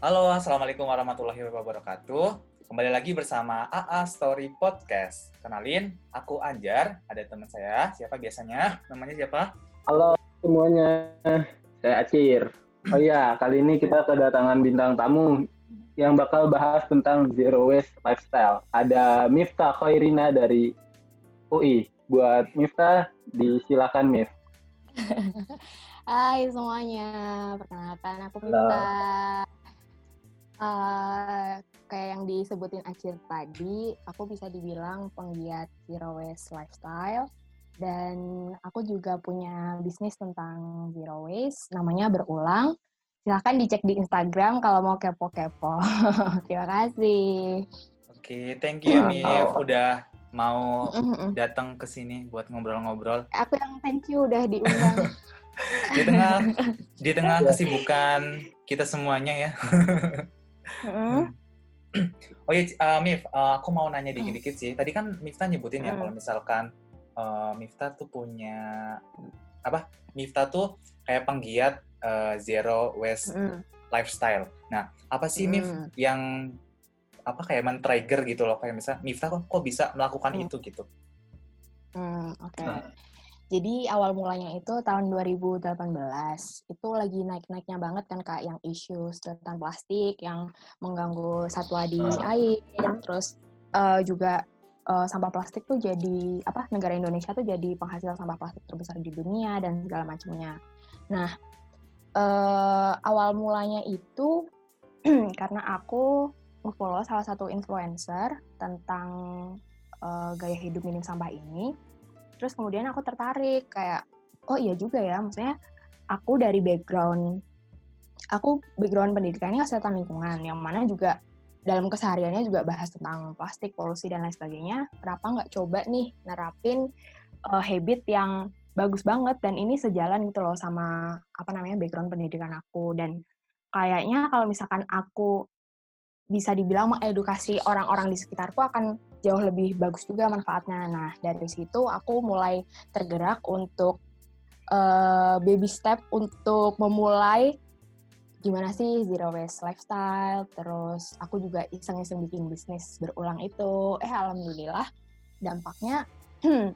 Halo, Assalamualaikum warahmatullahi wabarakatuh. Kembali lagi bersama AA Story Podcast. Kenalin, aku Anjar, ada teman saya. Siapa biasanya? Namanya siapa? Halo semuanya, saya Acir. Oh iya, kali ini kita kedatangan bintang tamu yang bakal bahas tentang zero waste lifestyle. Ada Miftah Khairina dari UI. Buat Miftah, disilakan Mif. Hai semuanya, perkenalkan aku Miftah. Uh, kayak yang disebutin Acir tadi, aku bisa dibilang penggiat zero waste lifestyle dan aku juga punya bisnis tentang zero waste, namanya Berulang. Silahkan dicek di Instagram kalau mau kepo-kepo. Terima kasih. Oke, okay, thank you Mif udah mau datang ke sini buat ngobrol-ngobrol. Aku yang thank you udah diundang. di tengah di tengah kesibukan kita semuanya ya. oh iya, uh, Mif, uh, aku mau nanya dikit-dikit sih. Tadi kan Mifta nyebutin ya kalau misalkan uh, Mifta tuh punya apa? Mifta tuh kayak penggiat uh, zero waste lifestyle. Nah, apa sih Mif yang apa kayak men-trigger gitu loh kayak misalnya Mifta kok, kok bisa melakukan itu gitu? Hmm, oke. Okay. Nah. Jadi awal mulanya itu tahun 2018 itu lagi naik-naiknya banget kan kak yang isu sedotan plastik yang mengganggu satwa di air, terus uh, juga uh, sampah plastik tuh jadi apa negara Indonesia tuh jadi penghasil sampah plastik terbesar di dunia dan segala macamnya. Nah uh, awal mulanya itu karena aku follow salah satu influencer tentang uh, gaya hidup minim sampah ini terus kemudian aku tertarik kayak oh iya juga ya maksudnya aku dari background aku background pendidikannya kesehatan lingkungan yang mana juga dalam kesehariannya juga bahas tentang plastik polusi dan lain sebagainya kenapa nggak coba nih nerapin uh, habit yang bagus banget dan ini sejalan gitu loh sama apa namanya background pendidikan aku. Dan kayaknya kalau misalkan aku bisa dibilang mengedukasi orang-orang di sekitarku akan jauh lebih bagus juga manfaatnya. Nah, dari situ aku mulai tergerak untuk uh, baby step untuk memulai gimana sih zero waste lifestyle. Terus aku juga iseng-iseng bikin bisnis berulang itu. Eh, alhamdulillah dampaknya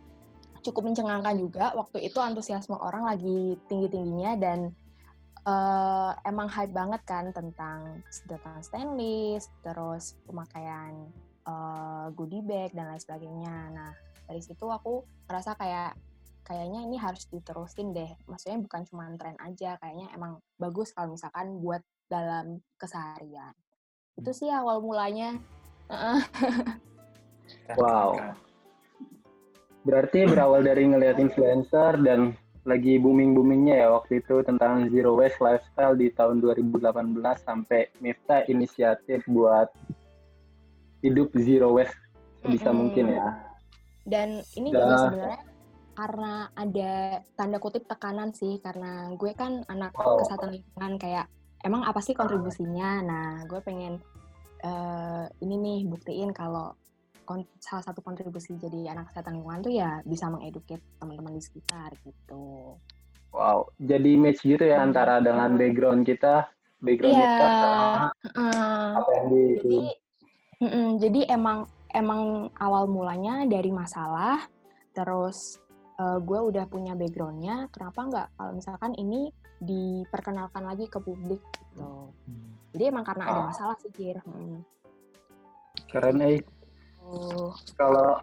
cukup mencengangkan juga. Waktu itu antusiasme orang lagi tinggi-tingginya dan uh, emang hype banget kan tentang sedotan stainless, terus pemakaian uh, goodie bag dan lain sebagainya. Nah dari situ aku merasa kayak kayaknya ini harus diterusin deh. Maksudnya bukan cuma tren aja, kayaknya emang bagus kalau misalkan buat dalam keseharian. Itu sih awal mulanya. wow. Berarti berawal dari ngelihat influencer dan lagi booming-boomingnya ya waktu itu tentang zero waste lifestyle di tahun 2018 sampai Mifta inisiatif buat hidup zero waste sebisa mm -hmm. mungkin ya. Dan ini juga sebenarnya karena ada tanda kutip tekanan sih karena gue kan anak oh. kesehatan lingkungan kayak emang apa sih kontribusinya? Nah, gue pengen uh, ini nih buktiin kalau salah satu kontribusi jadi anak kesehatan lingkungan tuh ya bisa mengeduket teman-teman di sekitar gitu. Wow, jadi match gitu ya hmm. antara dengan background kita, background yeah. kita, uh, apa yang di. Jadi, mm -mm, jadi emang emang awal mulanya dari masalah, terus uh, gue udah punya backgroundnya, kenapa nggak kalau misalkan ini diperkenalkan lagi ke publik gitu. Hmm. Jadi emang karena oh. ada masalah sih, Kir. Hmm. Keren, Kalau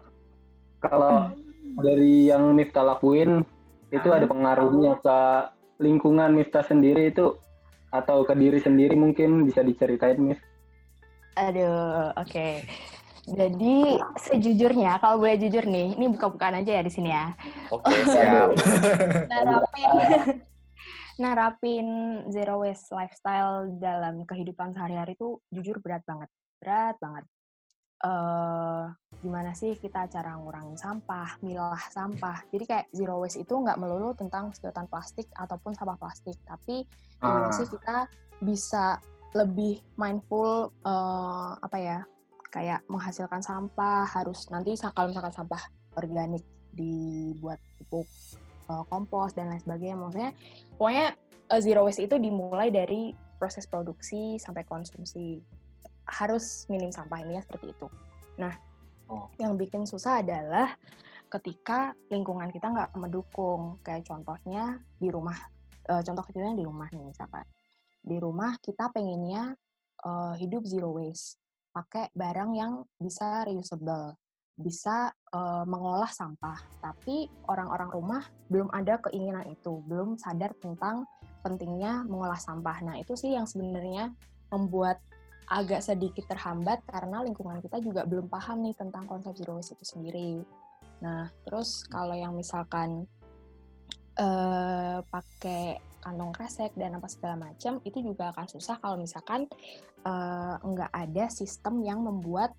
kalau dari yang Mifta lakuin itu ada pengaruhnya ke lingkungan Mifta sendiri itu atau ke diri sendiri mungkin bisa diceritain Mif? Aduh, oke. Okay. Jadi sejujurnya kalau boleh jujur nih, ini buka-bukaan aja ya di sini ya. Oke, okay, siap. narapin narapin zero waste lifestyle dalam kehidupan sehari-hari itu jujur berat banget. Berat banget uh, gimana sih kita cara ngurangin sampah, milah sampah. Jadi kayak zero waste itu nggak melulu tentang sedotan plastik ataupun sampah plastik, tapi gimana uh. sih kita bisa lebih mindful uh, apa ya kayak menghasilkan sampah harus nanti kalau misalkan sampah organik dibuat pupuk uh, kompos dan lain sebagainya maksudnya pokoknya uh, zero waste itu dimulai dari proses produksi sampai konsumsi harus minim sampah ini ya seperti itu. Nah, oh. yang bikin susah adalah ketika lingkungan kita nggak mendukung. Kayak contohnya di rumah, uh, contoh kecilnya di rumah nih misalkan. Di rumah kita pengennya uh, hidup zero waste, pakai barang yang bisa reusable, bisa uh, mengolah sampah. Tapi orang-orang rumah belum ada keinginan itu, belum sadar tentang pentingnya mengolah sampah. Nah itu sih yang sebenarnya membuat agak sedikit terhambat karena lingkungan kita juga belum paham nih tentang konsep zero waste itu sendiri. Nah, terus kalau yang misalkan uh, pakai kantong kresek dan apa segala macam itu juga akan susah kalau misalkan uh, nggak ada sistem yang membuat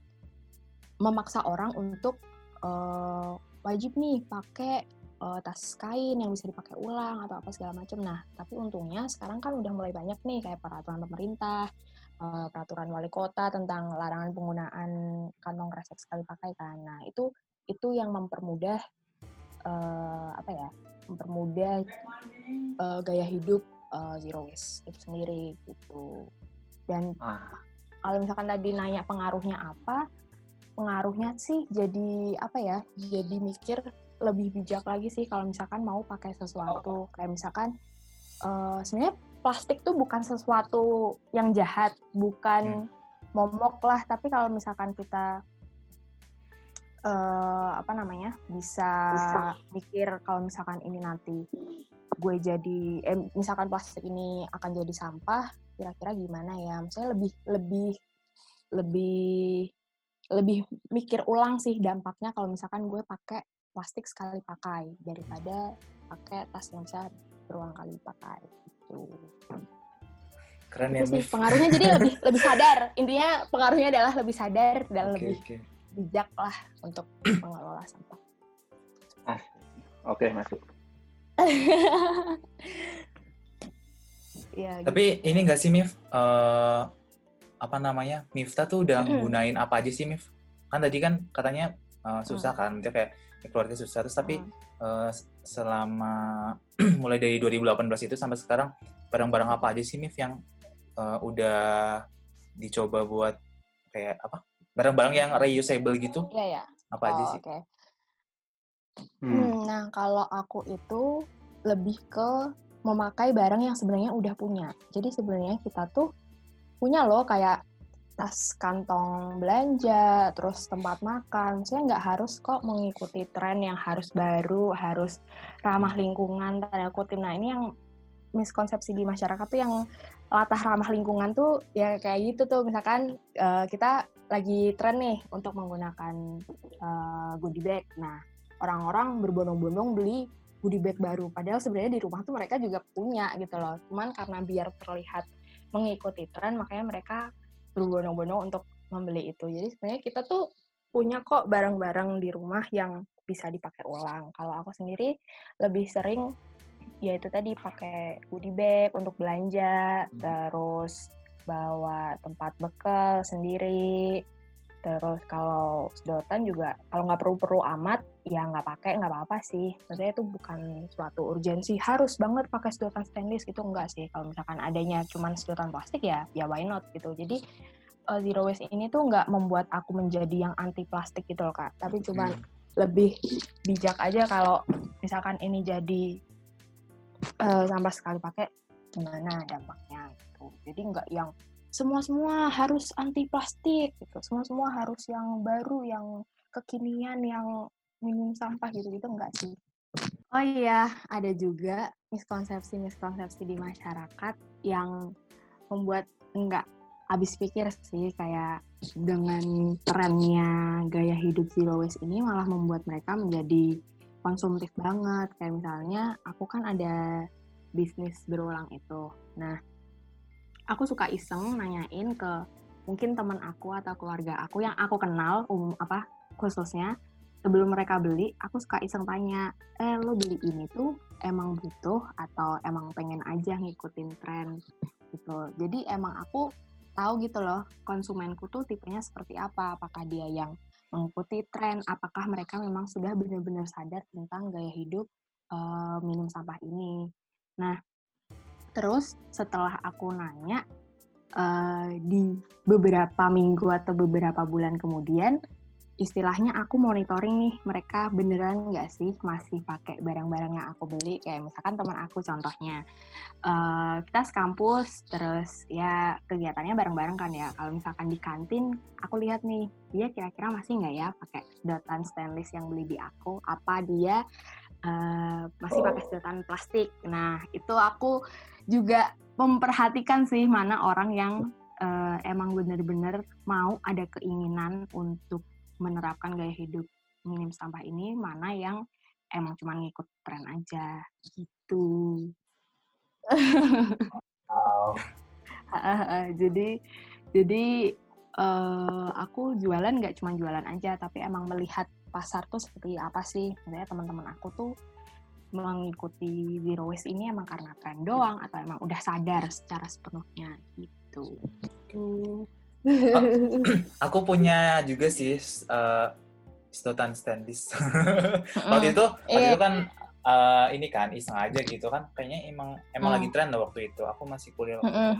memaksa orang untuk uh, wajib nih pakai uh, tas kain yang bisa dipakai ulang atau apa segala macam. Nah, tapi untungnya sekarang kan udah mulai banyak nih kayak peraturan pemerintah uh, peraturan wali kota tentang larangan penggunaan kantong kresek sekali pakai kan. Nah, itu itu yang mempermudah uh, apa ya? mempermudah uh, gaya hidup uh, zero waste itu sendiri gitu. Dan ah. kalau misalkan tadi nanya pengaruhnya apa? Pengaruhnya sih jadi apa ya? Jadi mikir lebih bijak lagi sih kalau misalkan mau pakai sesuatu kayak misalkan uh, sebenarnya plastik tuh bukan sesuatu yang jahat, bukan hmm. momok lah. Tapi kalau misalkan kita uh, apa namanya bisa, bisa mikir kalau misalkan ini nanti gue jadi, eh, misalkan plastik ini akan jadi sampah, kira-kira gimana ya? Misalnya lebih lebih lebih lebih mikir ulang sih dampaknya kalau misalkan gue pakai plastik sekali pakai daripada pakai tas yang bisa berulang kali pakai gitu. Keren ya, sih, pengaruhnya jadi lebih lebih sadar. Intinya pengaruhnya adalah lebih sadar dan okay, lebih okay. bijak lah untuk mengelola sampah. Ah, oke okay, masuk. ya, gitu. Tapi ini enggak sih Mif? Uh, apa namanya? Mifta tuh udah gunain apa aja sih Mif? Kan tadi kan katanya uh, susah mm. kan, dia kayak keluarga susah. Terus tapi mm. Uh, selama mulai dari 2018 itu sampai sekarang barang-barang apa aja sih Mif yang uh, udah dicoba buat kayak apa barang-barang yang reusable gitu? Iya ya. Apa oh, aja sih? Okay. Hmm. hmm. Nah kalau aku itu lebih ke memakai barang yang sebenarnya udah punya. Jadi sebenarnya kita tuh punya loh kayak tas kantong belanja, terus tempat makan. Saya nggak harus kok mengikuti tren yang harus baru, harus ramah lingkungan, tanda kutip. Nah ini yang miskonsepsi di masyarakat tuh yang latah ramah lingkungan tuh ya kayak gitu tuh. Misalkan uh, kita lagi tren nih untuk menggunakan uh, goodie bag. Nah orang-orang berbondong-bondong beli goodie bag baru. Padahal sebenarnya di rumah tuh mereka juga punya gitu loh. Cuman karena biar terlihat mengikuti tren, makanya mereka berbondong-bondong untuk membeli itu. Jadi sebenarnya kita tuh punya kok barang-barang di rumah yang bisa dipakai ulang. Kalau aku sendiri lebih sering ya itu tadi pakai goodie bag untuk belanja, hmm. terus bawa tempat bekal sendiri. Terus kalau sedotan juga kalau nggak perlu-perlu amat ya nggak pakai nggak apa-apa sih. Maksudnya itu bukan suatu urgensi harus banget pakai sedotan stainless gitu enggak sih. Kalau misalkan adanya cuman sedotan plastik ya ya why not gitu. Jadi uh, zero waste ini tuh nggak membuat aku menjadi yang anti plastik gitu loh kak. Tapi cuman hmm. lebih bijak aja kalau misalkan ini jadi uh, sampah sekali pakai gimana dampaknya gitu. Jadi nggak yang semua-semua harus anti plastik gitu. Semua-semua harus yang baru, yang kekinian, yang minim sampah gitu-gitu enggak sih. Oh iya, ada juga miskonsepsi-miskonsepsi di masyarakat yang membuat enggak habis pikir sih kayak dengan trennya gaya hidup zero waste ini malah membuat mereka menjadi konsumtif banget. Kayak misalnya aku kan ada bisnis berulang itu. Nah, aku suka iseng nanyain ke mungkin teman aku atau keluarga aku yang aku kenal umum apa khususnya. Sebelum mereka beli aku suka iseng tanya eh lo beli ini tuh emang butuh atau emang pengen aja ngikutin tren? Gitu. Jadi emang aku tahu gitu loh konsumenku tuh tipenya seperti apa. Apakah dia yang mengikuti tren? Apakah mereka memang sudah benar-benar sadar tentang gaya hidup uh, minum sampah ini? Nah Terus setelah aku nanya uh, di beberapa minggu atau beberapa bulan kemudian, istilahnya aku monitoring nih mereka beneran nggak sih masih pakai barang-barang yang aku beli? Kayak misalkan teman aku contohnya uh, kita sekampus terus ya kegiatannya bareng-bareng kan ya. Kalau misalkan di kantin aku lihat nih dia kira-kira masih nggak ya pakai sedotan stainless yang beli di aku? Apa dia uh, masih pakai sedotan plastik nah itu aku juga memperhatikan sih mana orang yang uh, emang bener-bener mau ada keinginan untuk menerapkan gaya hidup minim sampah ini mana yang emang cuma ngikut tren aja gitu. Wow. jadi jadi uh, aku jualan nggak cuma jualan aja tapi emang melihat pasar tuh seperti apa sih. Sebenarnya teman-teman aku tuh mengikuti zero waste ini emang karena tren doang atau emang udah sadar secara sepenuhnya gitu. gitu aku punya juga sih uh, sedotan stainless. waktu itu, waktu itu iya. kan uh, ini kan iseng aja gitu kan, kayaknya emang emang mm. lagi tren loh waktu itu. Aku masih kuliah waktu itu.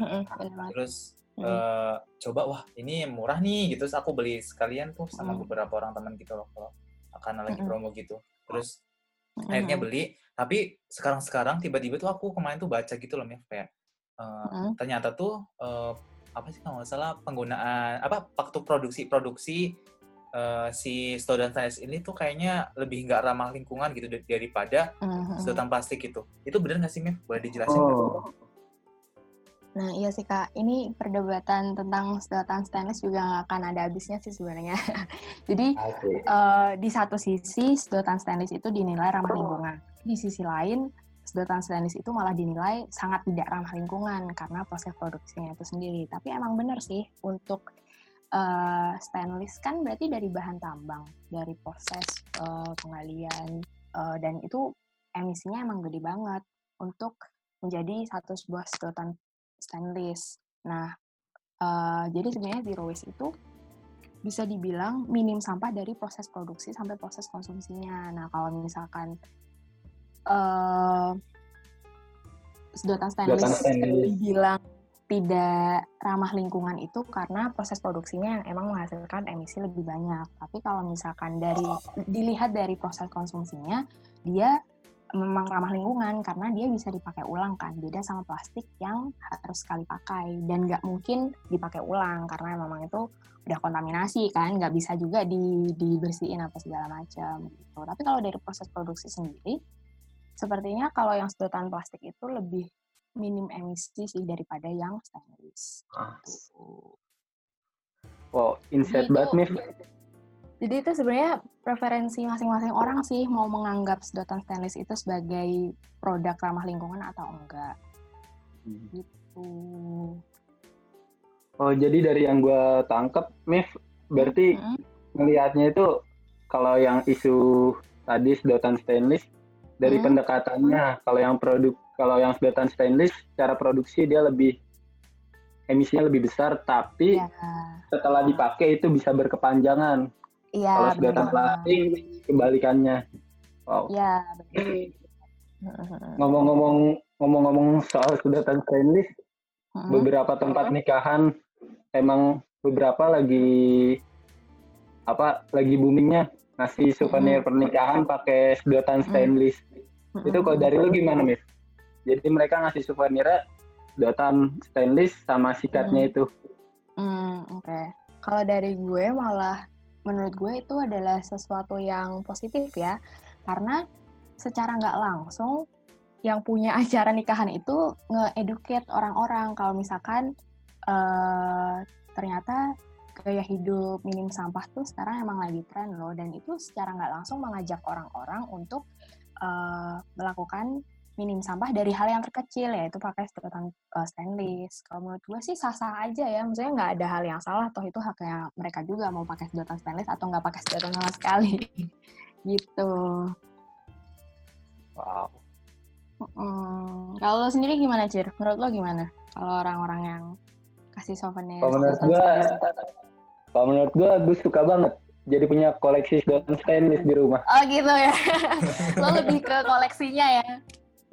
Terus uh, coba wah ini murah nih gitu. Terus aku beli sekalian tuh sama beberapa orang teman gitu loh kalau karena lagi promo gitu. Terus akhirnya beli. Tapi sekarang-sekarang tiba-tiba tuh aku kemarin tuh baca gitu loh, kayak uh, ternyata tuh uh, apa sih kalau nggak salah penggunaan apa waktu produksi produksi uh, si sedotan stainless ini tuh kayaknya lebih nggak ramah lingkungan gitu daripada uh-huh. sedotan plastik itu. Itu benar nggak sih, Mif? Boleh dijelasin? Oh. Nah iya sih kak, ini perdebatan tentang sedotan stainless juga nggak akan ada habisnya sih sebenarnya. Jadi okay. uh, eh, di satu sisi sedotan stainless itu dinilai ramah lingkungan, di sisi lain sedotan stainless itu malah dinilai sangat tidak ramah lingkungan karena proses produksinya itu sendiri. Tapi emang benar sih untuk uh, stainless kan berarti dari bahan tambang, dari proses uh, penggalian uh, dan itu emisinya emang gede banget untuk menjadi satu sebuah sedotan stainless. Nah, uh, jadi sebenarnya zero waste itu bisa dibilang minim sampah dari proses produksi sampai proses konsumsinya. Nah, kalau misalkan uh, sedotan stainless, stainless dibilang tidak ramah lingkungan itu karena proses produksinya yang emang menghasilkan emisi lebih banyak. Tapi kalau misalkan dari dilihat dari proses konsumsinya, dia memang ramah lingkungan karena dia bisa dipakai ulang kan. Beda sama plastik yang harus sekali pakai dan nggak mungkin dipakai ulang karena memang itu udah kontaminasi kan, nggak bisa juga di, dibersihin apa segala macam gitu. Tapi kalau dari proses produksi sendiri, sepertinya kalau yang sedotan plastik itu lebih minim emisi sih daripada yang stainless. Ah. Gitu. Wow, insight banget nih. Jadi itu sebenarnya preferensi masing-masing orang sih mau menganggap sedotan stainless itu sebagai produk ramah lingkungan atau enggak. Hmm. Gitu. Oh, jadi dari yang gue tangkep, Mif, berarti hmm. melihatnya itu kalau yang isu tadi sedotan stainless dari hmm. pendekatannya kalau yang produk kalau yang sedotan stainless cara produksi dia lebih emisinya lebih besar tapi ya. setelah dipakai itu bisa berkepanjangan ya, kalau sedotan plastik kebalikannya wow ya ngomong-ngomong ngomong-ngomong soal sedotan stainless hmm. beberapa tempat nikahan emang beberapa lagi apa lagi boomingnya ngasih souvenir pernikahan pakai sedotan stainless itu kalau dari lu gimana, Mis? Jadi mereka ngasih souvenir sedotan stainless sama sikatnya hmm. itu. Hmm, oke. Okay. Kalau dari gue malah menurut gue itu adalah sesuatu yang positif ya. Karena secara nggak langsung yang punya acara nikahan itu nge-educate orang-orang kalau misalkan uh, ternyata gaya hidup minim sampah tuh sekarang emang lagi tren loh dan itu secara nggak langsung mengajak orang-orang untuk uh, melakukan minim sampah dari hal yang terkecil yaitu pakai sedotan uh, stainless. Kalau menurut gue sih sah-sah aja ya, maksudnya nggak ada hal yang salah, toh itu haknya mereka juga mau pakai sedotan stainless atau nggak pakai sedotan sama sekali, gitu. Wow. Kalau lo sendiri gimana, Cir? Menurut lo gimana? Kalau orang-orang yang kasih souvenir? Kalau menurut gue, kalau menurut gue, gue suka banget jadi punya koleksi sedotan stainless di rumah. Oh gitu ya. Lo lebih ke koleksinya ya?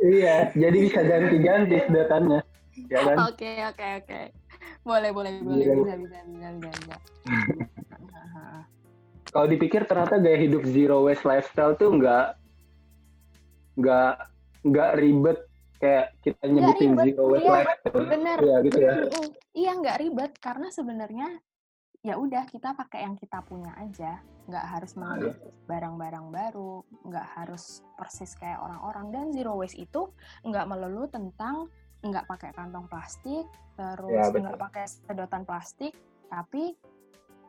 Iya, jadi bisa ganti-ganti sedotannya. Ya kan? Oke, oke, oke. Boleh, boleh, boleh. Iya. Bisa, bisa, bisa, bisa. bisa. Kalau dipikir ternyata gaya hidup zero waste lifestyle tuh nggak nggak nggak ribet kayak kita nyebutin ribet, zero waste iya, lifestyle. bener. Iya gitu ya. Iya, nggak ribet karena sebenarnya ya udah kita pakai yang kita punya aja, nggak harus Nah, membeli barang-barang baru, nggak harus persis kayak orang-orang. Dan zero waste itu nggak melulu tentang nggak pakai kantong plastik, terus Ya, betul. nggak pakai sedotan plastik, tapi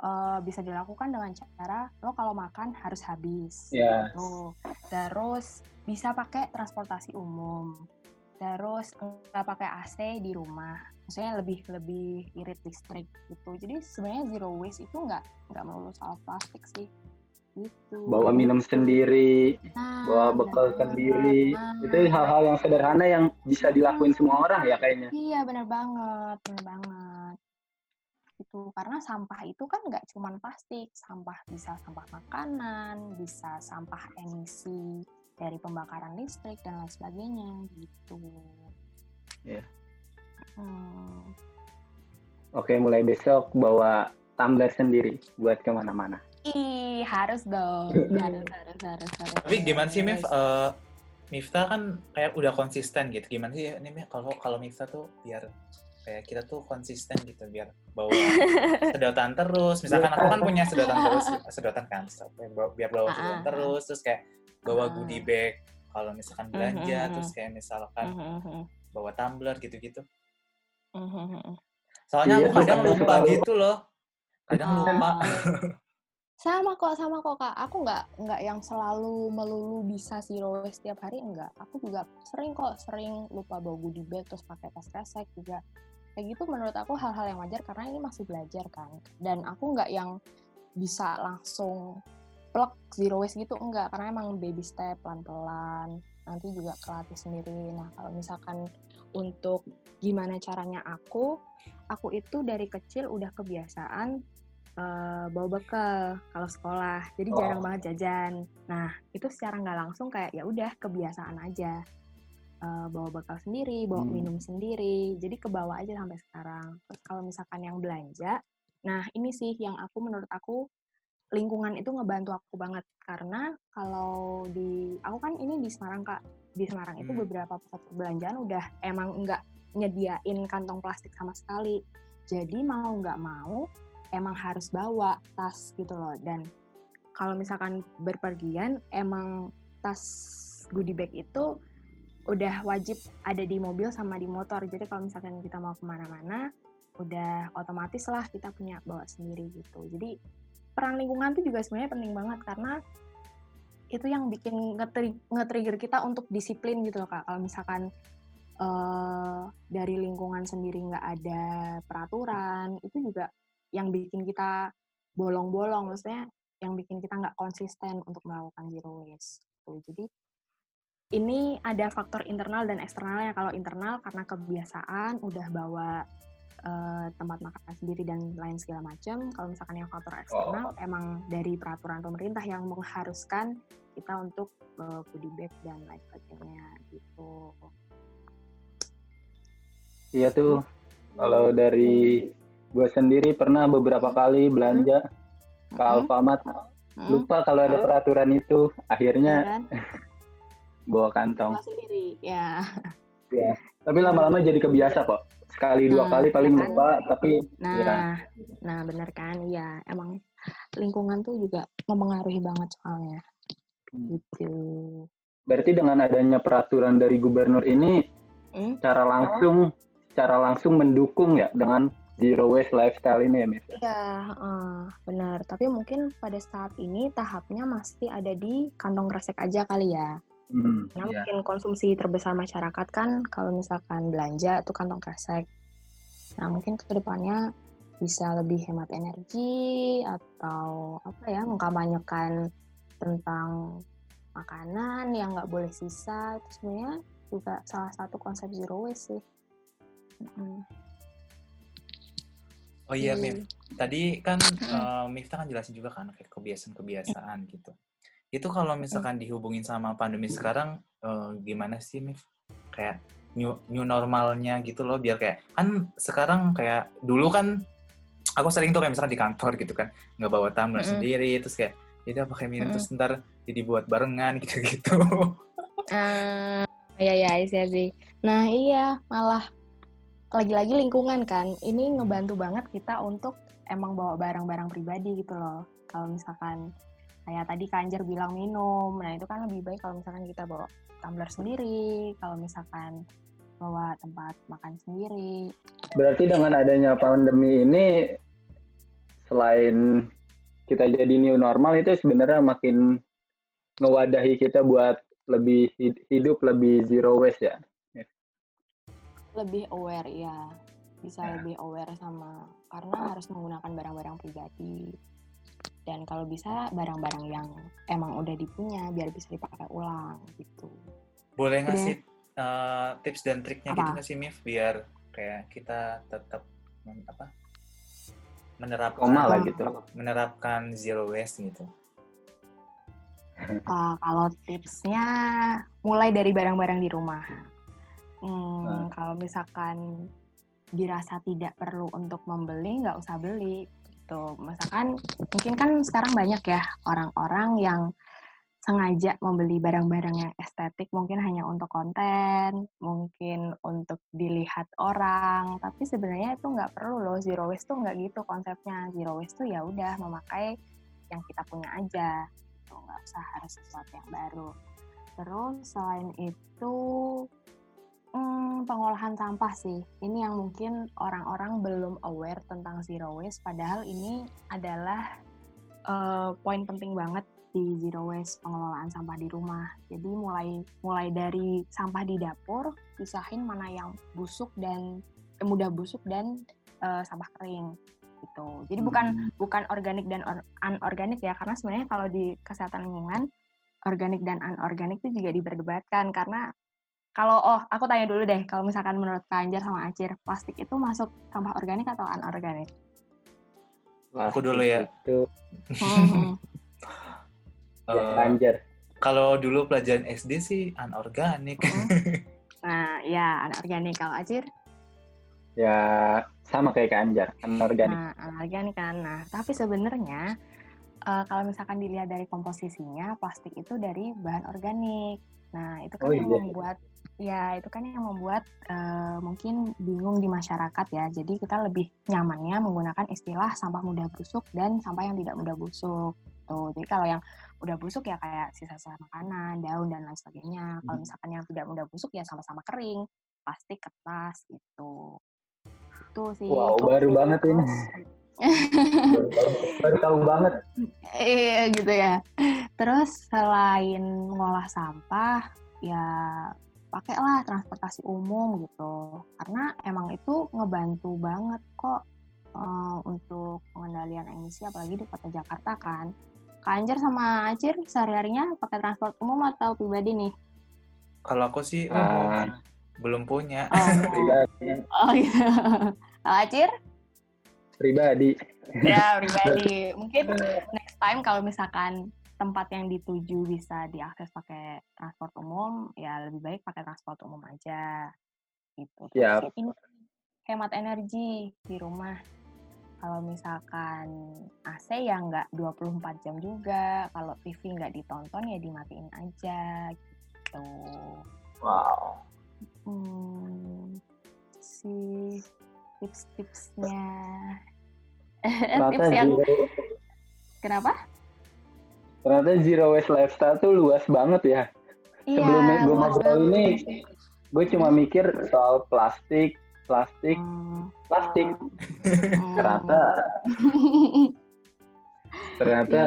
eh, bisa dilakukan dengan cara lo kalau makan harus habis. Ya. Tuh. Terus bisa pakai transportasi umum. Terus nggak pakai AC di rumah. Maksudnya lebih lebih irit listrik gitu. Jadi sebenarnya zero waste itu nggak nggak melulu soal plastik sih. Gitu. Bawa minum sendiri, Nah, bawa bekal banget. sendiri. Nah, Itu hal-hal yang sederhana yang bisa dilakuin semua orang ya kayaknya. Iya benar banget, benar banget. Itu karena sampah itu kan nggak cuma plastik, sampah bisa sampah makanan, bisa sampah emisi dari pembakaran listrik dan lain sebagainya gitu. Iya. Hmm. Oke, mulai besok bawa tumbler sendiri buat ke mana-mana. Ih, harus dong. harus, harus, harus, harus. Tapi gimana sih Mif? harus. Eh, Miftah kan kayak udah konsisten gitu. Gimana sih ini Mif kalau kalau Miftah tuh biar kayak kita tuh konsisten gitu biar bawa sedotan terus. Misalkan aku kan punya sedotan terus, sedotan kan, biar bawa Ah, sedotan ah, terus, terus kayak bawa Ah. goodie bag kalau misalkan belanja, Mhm, terus kayak misalkan Mhm, mhm, bawa tumbler gitu-gitu. Soalnya Iya, aku kadang lupa selalu- gitu loh. Kadang lupa. sama kok sama kok kak. Aku nggak nggak yang selalu melulu bisa zero waste setiap hari enggak. Aku juga sering kok sering lupa bawa goodie bag terus pakai tas kresek juga. Kayak gitu menurut aku hal-hal yang wajar karena ini masih belajar kan. Dan aku nggak yang bisa langsung plek zero waste gitu enggak. Karena emang baby step pelan-pelan nanti juga kelatih sendiri. Nah kalau misalkan untuk gimana caranya aku aku itu dari kecil udah kebiasaan eh, bawa bekal kalau sekolah. Jadi Oh. jarang banget jajan. Nah itu secara nggak langsung kayak ya udah kebiasaan aja. Eh, bawa bekal sendiri bawa Hmm. minum sendiri. Jadi kebawa aja sampai sekarang. Terus kalau misalkan yang belanja nah ini sih yang aku menurut aku lingkungan itu ngebantu aku banget. Karena kalau di aku kan ini di Semarang kak di Semarang itu Hmm. beberapa pusat perbelanjaan udah emang nggak nyediain kantong plastik sama sekali. Jadi mau nggak mau emang harus bawa tas gitu loh. Dan kalau misalkan berpergian emang tas goodie bag itu udah wajib ada di mobil sama di motor. Jadi kalau misalkan kita mau ke mana-mana udah otomatis lah kita punya bawa sendiri gitu. Jadi peran lingkungan tuh juga sebenarnya penting banget karena itu yang bikin ngetri- nge-trigger kita untuk disiplin gitu loh kak. Kalau misalkan eh, dari lingkungan sendiri nggak ada peraturan itu juga yang bikin kita bolong-bolong. Maksudnya yang bikin kita nggak konsisten untuk melakukan zero waste gitu. jadi ini ada faktor internal dan eksternalnya. Kalau internal karena kebiasaan udah bawa eh, tempat makan sendiri dan lain segala macam kalau misalkan yang faktor eksternal emang dari peraturan pemerintah yang mengharuskan kita untuk goodie bag dan lain sebagainya gitu Iya tuh. Kalau dari gue sendiri pernah beberapa kali belanja ke Mm-mm. Alfamart. Mm, Lupa kalau ada peraturan itu. iya Akhirnya kan? bawa kantong. Sendiri ya Tapi lama-lama jadi kebiasa kok. Sekali dua Nah, kali paling kan? lupa. Tapi Nah, ya nah bener kan? Iya, emang lingkungan tuh juga mempengaruhi banget soalnya. Hmm. Gitu. berarti dengan adanya peraturan dari gubernur ini Hmm? secara langsung secara langsung mendukung ya dengan zero waste lifestyle ini ya, Miss? Iya, heeh, benar. Tapi mungkin pada saat ini tahapnya masih ada di kantong kresek aja kali ya. Hmm, Karena iya. mungkin konsumsi terbesar masyarakat kan kalau misalkan belanja itu kantong kresek. Nah, mungkin ke depannya bisa lebih hemat energi atau apa ya, mengkampanyekan tentang makanan yang nggak boleh sisa. Itu sebenarnya juga salah satu konsep zero waste sih. Mm-mm. Oh iya. Mif. Tadi kan eh, Miftah kan jelasin juga kan kayak kebiasaan-kebiasaan gitu. Itu kalau misalkan dihubungin sama pandemi sekarang eh, gimana sih, Mif? kayak new new normalnya gitu loh biar kayak kan sekarang kayak dulu kan aku sering tuh kayak misalnya di kantor gitu kan nggak bawa tumbler Mm -mm. sendiri terus kayak ya udah pakai minum Mm-mm. terus ntar jadi buat barengan gitu-gitu Ah, iya ya iya sih. Nah iya malah lagi-lagi lingkungan kan. Ini ngebantu banget kita untuk emang bawa barang-barang pribadi gitu loh. Kalau misalkan kayak tadi Kanjer bilang minum, nah itu kan lebih baik kalau misalkan kita bawa tumbler sendiri, kalau misalkan bawa tempat makan sendiri. Berarti dengan adanya pandemi ini selain kita jadi new normal itu sebenarnya makin ngewadahi kita buat lebih hid- hidup lebih zero waste ya. Lebih aware ya, bisa Ya. lebih aware sama karena harus menggunakan barang-barang pribadi. Dan kalau bisa barang-barang yang emang udah dipunya biar bisa dipakai ulang gitu. boleh ngasih eh, tips dan triknya gitu Apa? nggak sih Mif biar kayak kita tetap men- apa menerapkan Koma lah Ah. gitu. menerapkan zero waste gitu Uh, kalau tipsnya mulai dari barang-barang di rumah. Hmm, Nah. Kalau misalkan dirasa tidak perlu untuk membeli, nggak usah beli. Gitu. Misalkan mungkin kan sekarang banyak ya orang-orang yang sengaja membeli barang-barang yang estetik mungkin hanya untuk konten, mungkin untuk dilihat orang, tapi sebenarnya itu nggak perlu loh zero waste tuh nggak gitu konsepnya zero waste tuh ya udah memakai yang kita punya aja gitu, nggak usah harus sesuatu yang baru. Terus selain itu pengolahan sampah sih, ini yang mungkin orang-orang belum aware tentang zero waste, padahal ini adalah eh, poin penting banget di zero waste pengelolaan sampah di rumah. Jadi mulai mulai dari sampah di dapur, pisahin mana yang busuk dan eh, mudah busuk dan eh, sampah kering gitu. Jadi bukan Hmm. bukan organik dan or- anorganik ya, karena sebenarnya kalau di kesehatan lingkungan organik dan anorganik itu juga diperdebatkan karena kalau oh aku tanya dulu deh, kalau misalkan menurut Kak Anjar sama Acir, plastik itu masuk sampah organik atau anorganik? Aku dulu ya. Itu Hmm. anjir. kalau dulu pelajaran SD sih anorganik Nah, ya anorganik kalau Acir. Ya sama kayak Kak Anjar, anorganik. Nah, anorganik kan. Nah, tapi sebenarnya eh, kalau misalkan dilihat dari komposisinya, plastik itu dari bahan organik. Nah, itu kan Oh, yang iya. membuat ya itu kan yang membuat eh, mungkin bingung di masyarakat ya. Jadi kita lebih nyamannya menggunakan istilah sampah mudah busuk dan sampah yang tidak mudah busuk. Tuh. Jadi kalau yang udah busuk ya kayak sisa-sisa makanan, daun dan lain sebagainya. Kalau Hmm. misalkan yang tidak mudah busuk ya sama-sama kering, plastik, kertas gitu. Itu sih. Wow, baru banget ini. Baru tahu banget. Iya gitu ya. Terus selain ngolah sampah, ya pakailah transportasi umum gitu. Karena emang itu ngebantu banget kok eh, untuk pengendalian emisi apalagi di kota Jakarta kan. Kak Anjar sama Acir sehari-harinya pakai transport umum atau pribadi nih? kalau aku sih Ah. belum punya Oh, Pribadi. oh gitu. Kalau Acir? Pribadi. Ya pribadi. Mungkin next time kalau misalkan tempat yang dituju bisa diakses pakai transport umum, ya lebih baik pakai transport umum aja. Gitu. Terus Siap. ini hemat energi di rumah. Kalau misalkan AC ya nggak 24 jam juga. Kalau TV nggak ditonton ya dimatiin aja gitu. Wow. Hmm, si tips-tipsnya. Ternyata tips yang zero, kenapa? ternyata zero waste lifestyle tuh luas banget ya. Sebelum Iya, gue luas ngobrol ini, gue cuma mikir soal plastik, plastik, Hmm, plastik. hmm. Ternyata, ternyata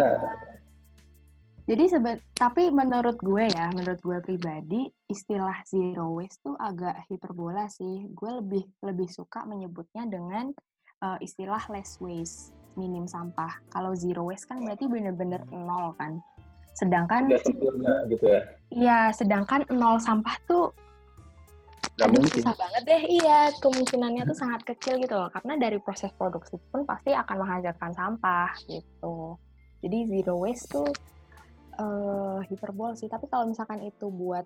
Jadi sebe tapi menurut gue ya, menurut gue pribadi, istilah zero waste tuh agak hiperbola sih. Gue lebih lebih suka menyebutnya dengan eh, istilah less waste, minim sampah. Kalau zero waste kan berarti bener-bener nol kan. Sedangkan sempurna gitu ya. Iya, sedangkan nol sampah tuh Gak aduh mungkin. susah banget deh. Iya, kemungkinannya tuh sangat kecil gitu loh. Karena dari proses produksi pun pasti akan menghasilkan sampah gitu. Jadi zero waste tuh eh hiperbol sih. Tapi kalau misalkan itu buat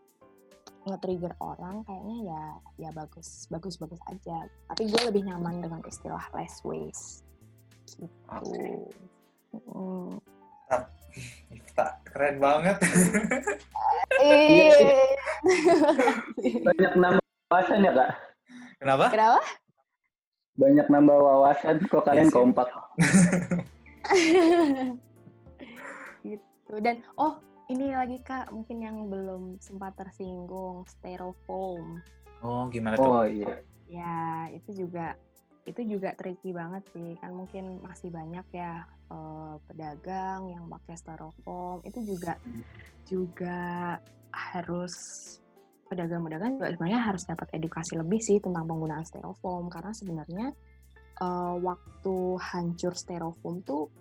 nge-trigger orang kayaknya ya ya bagus bagus bagus aja tapi gue lebih nyaman dengan istilah less waste gitu Oke. Mm. Keren banget. Eh, Banyak nambah wawasan ya kak? Kenapa? kenapa Banyak nambah wawasan kok kalian Iya sih. kompak. gitu dan oh ini lagi kak mungkin yang belum sempat tersinggung styrofoam. Oh, gimana tuh? Oh iya. ya itu juga itu juga tricky banget sih. Kan mungkin masih banyak ya eh, pedagang yang pakai styrofoam. Itu juga juga harus pedagang-pedagang juga sebenarnya harus dapat edukasi lebih sih tentang penggunaan styrofoam. Karena sebenarnya eh, waktu hancur styrofoam tuh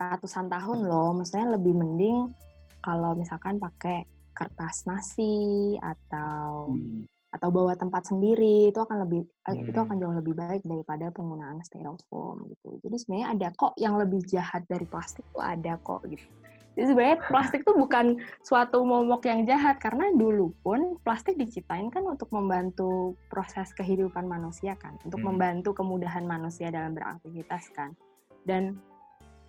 ratusan tahun loh. Maksudnya lebih mending kalau misalkan pakai kertas nasi atau Hmm. atau bawa tempat sendiri itu akan lebih eh, itu Hmm. akan jauh lebih baik daripada penggunaan styrofoam gitu. Jadi sebenarnya ada kok yang lebih jahat dari plastik tuh ada kok gitu. Jadi sebenarnya plastik tuh bukan suatu momok yang jahat karena dulu pun plastik diciptain kan untuk membantu proses kehidupan manusia kan, untuk Hmm. membantu kemudahan manusia dalam beraktivitas kan. Dan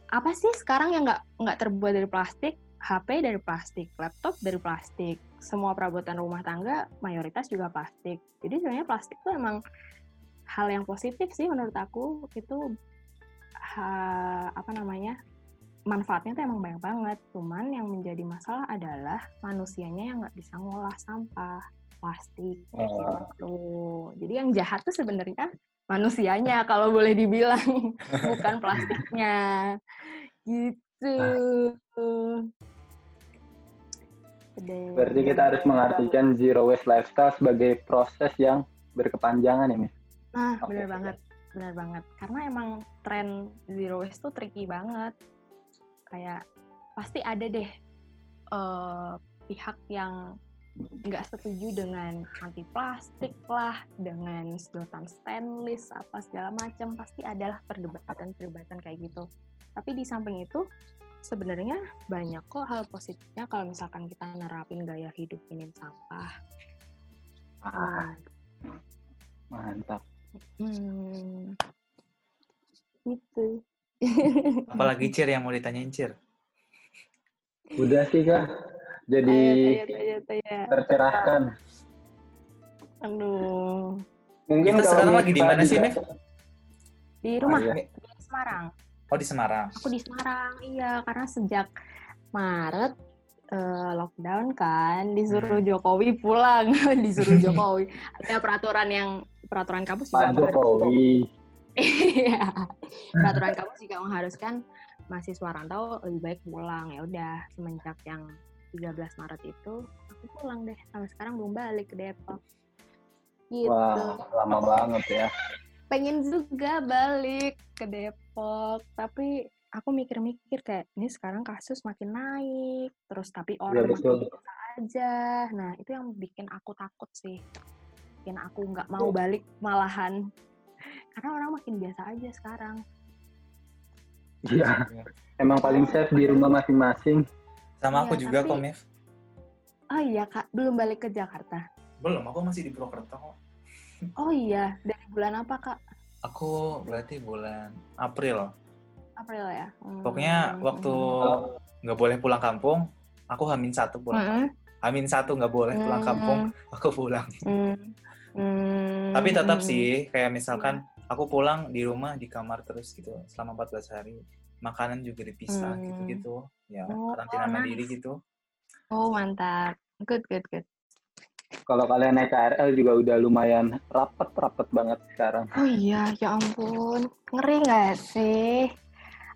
apa sih sekarang yang nggak nggak terbuat dari plastik? HP dari plastik, laptop dari plastik, semua perabotan rumah tangga mayoritas juga plastik. Jadi sebenarnya plastik itu emang hal yang positif sih menurut aku itu ha- apa namanya manfaatnya tuh emang banyak banget. Cuman yang menjadi masalah adalah manusianya yang nggak bisa ngolah sampah plastik Oh. gitu. Jadi yang jahat tuh sebenarnya manusianya kalau boleh dibilang bukan plastiknya gitu. Berarti kita harus mengartikan zero waste lifestyle sebagai proses yang berkepanjangan ya, Miss? Nah, Oke, benar banget, benar banget. Karena emang tren zero waste tuh tricky banget. Kayak pasti ada deh eh, pihak yang nggak setuju dengan anti plastik lah, dengan sedotan stainless apa segala macam. Pasti adalah perdebatan-perdebatan kayak gitu. Tapi di samping itu sebenarnya banyak kok hal positifnya kalau misalkan kita nerapin gaya hidup minim sampah. Ah, mantap. Hmm. Itu. Apalagi Cir yang mau ditanyain Cir? Udah sih kak. Jadi tanya. tercerahkan. Aduh. Mungkin Kita sekarang lagi di mana sih, juga- Mif? Di rumah, iya. di Semarang. Oh, di Semarang. Aku di Semarang, iya. Karena sejak Maret eh, lockdown kan, disuruh Hmm. Jokowi pulang. disuruh Jokowi. Ada peraturan yang, peraturan kampus juga Pak Jokowi. Iya. Peraturan kampus juga mengharuskan mahasiswa rantau lebih baik pulang. Ya udah, semenjak yang 13 Maret itu aku pulang deh. Sampai sekarang belum balik ke Depok. Gitu. Wah, lama banget ya. Pengen juga balik ke Depok, tapi aku mikir-mikir kayak ini sekarang kasus makin naik, terus tapi orang makin betul. biasa aja. Nah, itu yang bikin aku takut sih. Bikin aku nggak mau balik malahan. Karena orang makin biasa aja sekarang. Iya. Emang paling safe di rumah masing-masing. Sama aku Iya, juga tapi- kok, Mif. Oh iya kak, belum balik ke Jakarta. Belum, aku masih di Purwokerto kok. Oh iya, dari bulan apa kak? Aku berarti bulan April. April ya. Hmm. Pokoknya waktu nggak boleh pulang kampung, aku hamin satu pulang. Hmm. Hamin satu nggak boleh pulang kampung, aku pulang. Hmm. Hmm. Tapi tetap Hmm. sih, kayak misalkan aku pulang di rumah di kamar terus gitu selama 14 hari. Makanan juga dipisah Hmm. gitu-gitu. Ya, Oh, karantina nice. mandiri gitu. Oh mantap, good good good. Kalau kalian naik KRL juga udah lumayan rapet-rapet banget sekarang. Oh iya, ya ampun, ngeri nggak sih?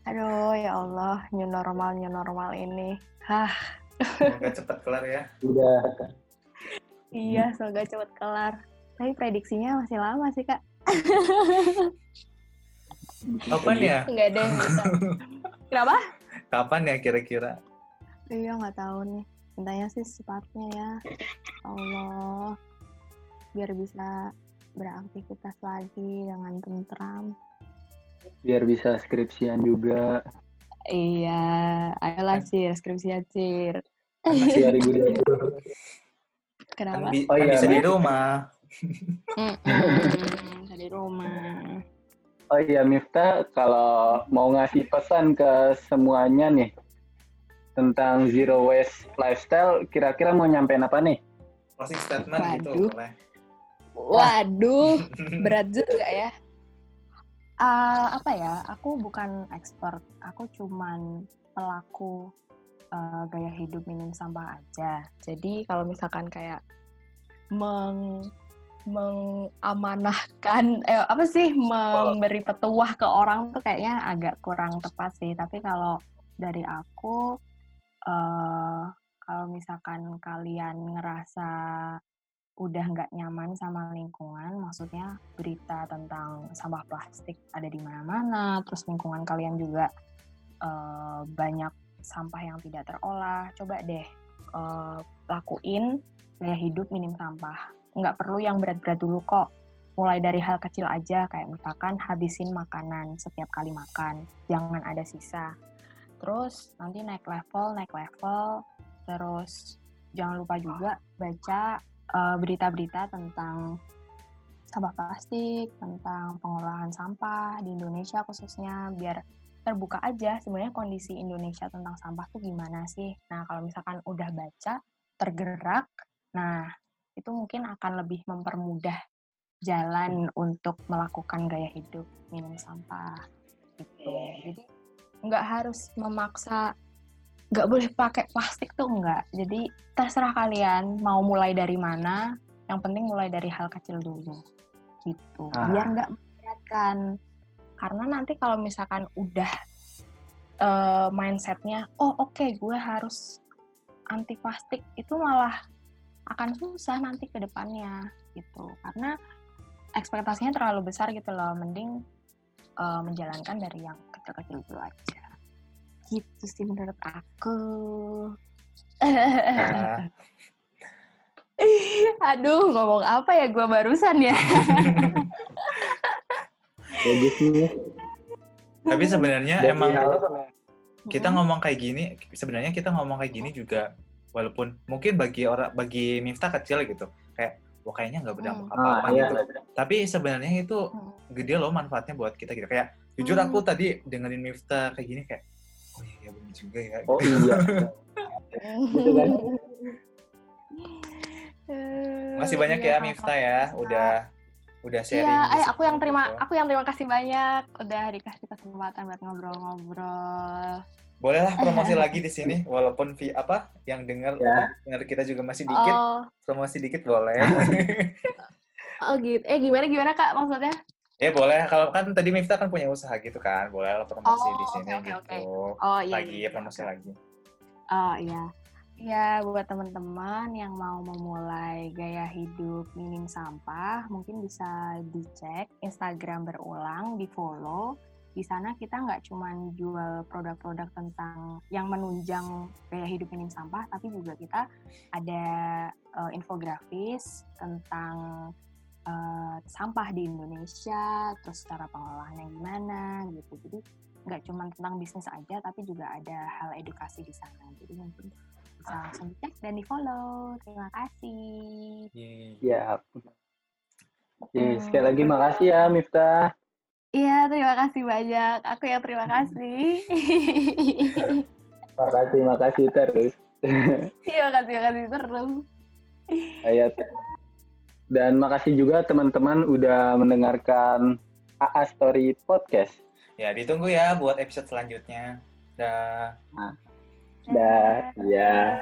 Aduh ya Allah, new normal new normal ini. Hah, Semoga cepat kelar ya. Udah iya semoga cepet kelar. Tapi prediksinya masih lama sih kak. Kapan ya? Nggak ada yang bisa. Kenapa? Kapan ya kira-kira? Iya nggak tahu nih. Mintanya sih secepatnya ya. Allah, biar bisa beraktivitas lagi dengan tentram. biar bisa skripsian juga. Iya, ayolah Cir, skripsi Cir. Masih 2020. Kenapa? Kan, bi- Oh iya, bisa di rumah. Mm-mm, di rumah. Oh iya Mifta, kalau mau ngasih pesan ke semuanya nih tentang zero waste lifestyle, kira-kira mau nyampein apa nih? Closing statement gitu Waduh. boleh. Waduh, berat juga ya. Ah, apa ya? Aku bukan expert. Aku cuman pelaku eh, gaya hidup minim sampah aja. Jadi kalau misalkan kayak meng mengamanahkan eh apa sih memberi petuah ke orang tuh kayaknya agak kurang tepat sih. Tapi kalau dari aku eh kalau misalkan kalian ngerasa udah nggak nyaman sama lingkungan, maksudnya berita tentang sampah plastik ada di mana-mana, terus lingkungan kalian juga eh, banyak sampah yang tidak terolah, coba deh eh, lakuin gaya hidup minim sampah. Nggak perlu yang berat-berat dulu kok. Mulai dari hal kecil aja, kayak misalkan habisin makanan setiap kali makan, jangan ada sisa. Terus nanti naik level, naik level, terus jangan lupa juga baca eh, berita-berita tentang sampah plastik, tentang pengolahan sampah di Indonesia khususnya, biar terbuka aja sebenarnya kondisi Indonesia tentang sampah tuh gimana sih. Nah, kalau misalkan udah baca, tergerak, nah itu mungkin akan lebih mempermudah jalan untuk melakukan gaya hidup minim sampah gitu. Jadi nggak harus memaksa nggak boleh pakai plastik tuh enggak. Jadi terserah kalian mau mulai dari mana. Yang penting mulai dari hal kecil dulu, gitu. Ah. Biar nggak memberatkan. Karena nanti kalau misalkan udah eh, mindsetnya, oh oke gue harus anti plastik, itu malah akan susah nanti ke depannya, gitu. Karena ekspektasinya terlalu besar gitu loh. Mending eh, menjalankan dari yang kecil-kecil dulu aja gitu sih menurut aku. Nah, Aduh, ngomong apa ya gue barusan ya? Bagus nih. tapi sebenarnya emang sama- kita ngomong kayak gini, sebenarnya kita ngomong kayak gini juga walaupun mungkin bagi orang bagi Miftah kecil gitu, kayak wah kayaknya nggak berdampak Hmm. apa-apa Ah, iya. gitu. Tapi sebenarnya itu Hmm. gede loh manfaatnya buat kita gitu. Kayak jujur Hmm. aku tadi dengerin Miftah kayak gini kayak oh iya iya bener juga ya. Oh iya. Gitu kan? Masih banyak Iya, ya Miftah ya, udah udah sharing. Iya, di eh aku yang terima, gitu. aku yang terima kasih banyak udah dikasih kesempatan buat ngobrol-ngobrol. Bolehlah promosi lagi di sini walaupun vi apa yang dengar Ya. dengar kita juga masih dikit, Oh, promosi dikit boleh. oh gitu. Eh gimana gimana kak maksudnya? Ya boleh kalau kan tadi Miftah kan punya usaha gitu kan, boleh lah promosi Oh, di sini oke, gitu. Oh iya. Lagi iya, promosi oke. lagi. Oh iya. Ya, buat teman-teman yang mau memulai gaya hidup minim sampah, mungkin bisa dicek Instagram berulang, di follow. Di sana kita nggak cuma jual produk-produk tentang yang menunjang gaya hidup minim sampah, tapi juga kita ada eh, infografis tentang eh, sampah di Indonesia, terus cara pengolahannya gimana gitu. Jadi nggak cuma tentang bisnis aja, tapi juga ada hal edukasi di sana. Jadi mungkin bisa langsung dicek dan di follow. Terima kasih. Yeay. Ya. Oke, sekali lagi makasih ya Miftah. Iya, terima kasih banyak. Aku yang terima kasih. Makasih, makasih terus. Iya, makasih, makasih terus. Ayat. Dan makasih juga teman-teman udah mendengarkan AA Story Podcast. Ya, ditunggu ya buat episode selanjutnya. Dah. Dah, ya.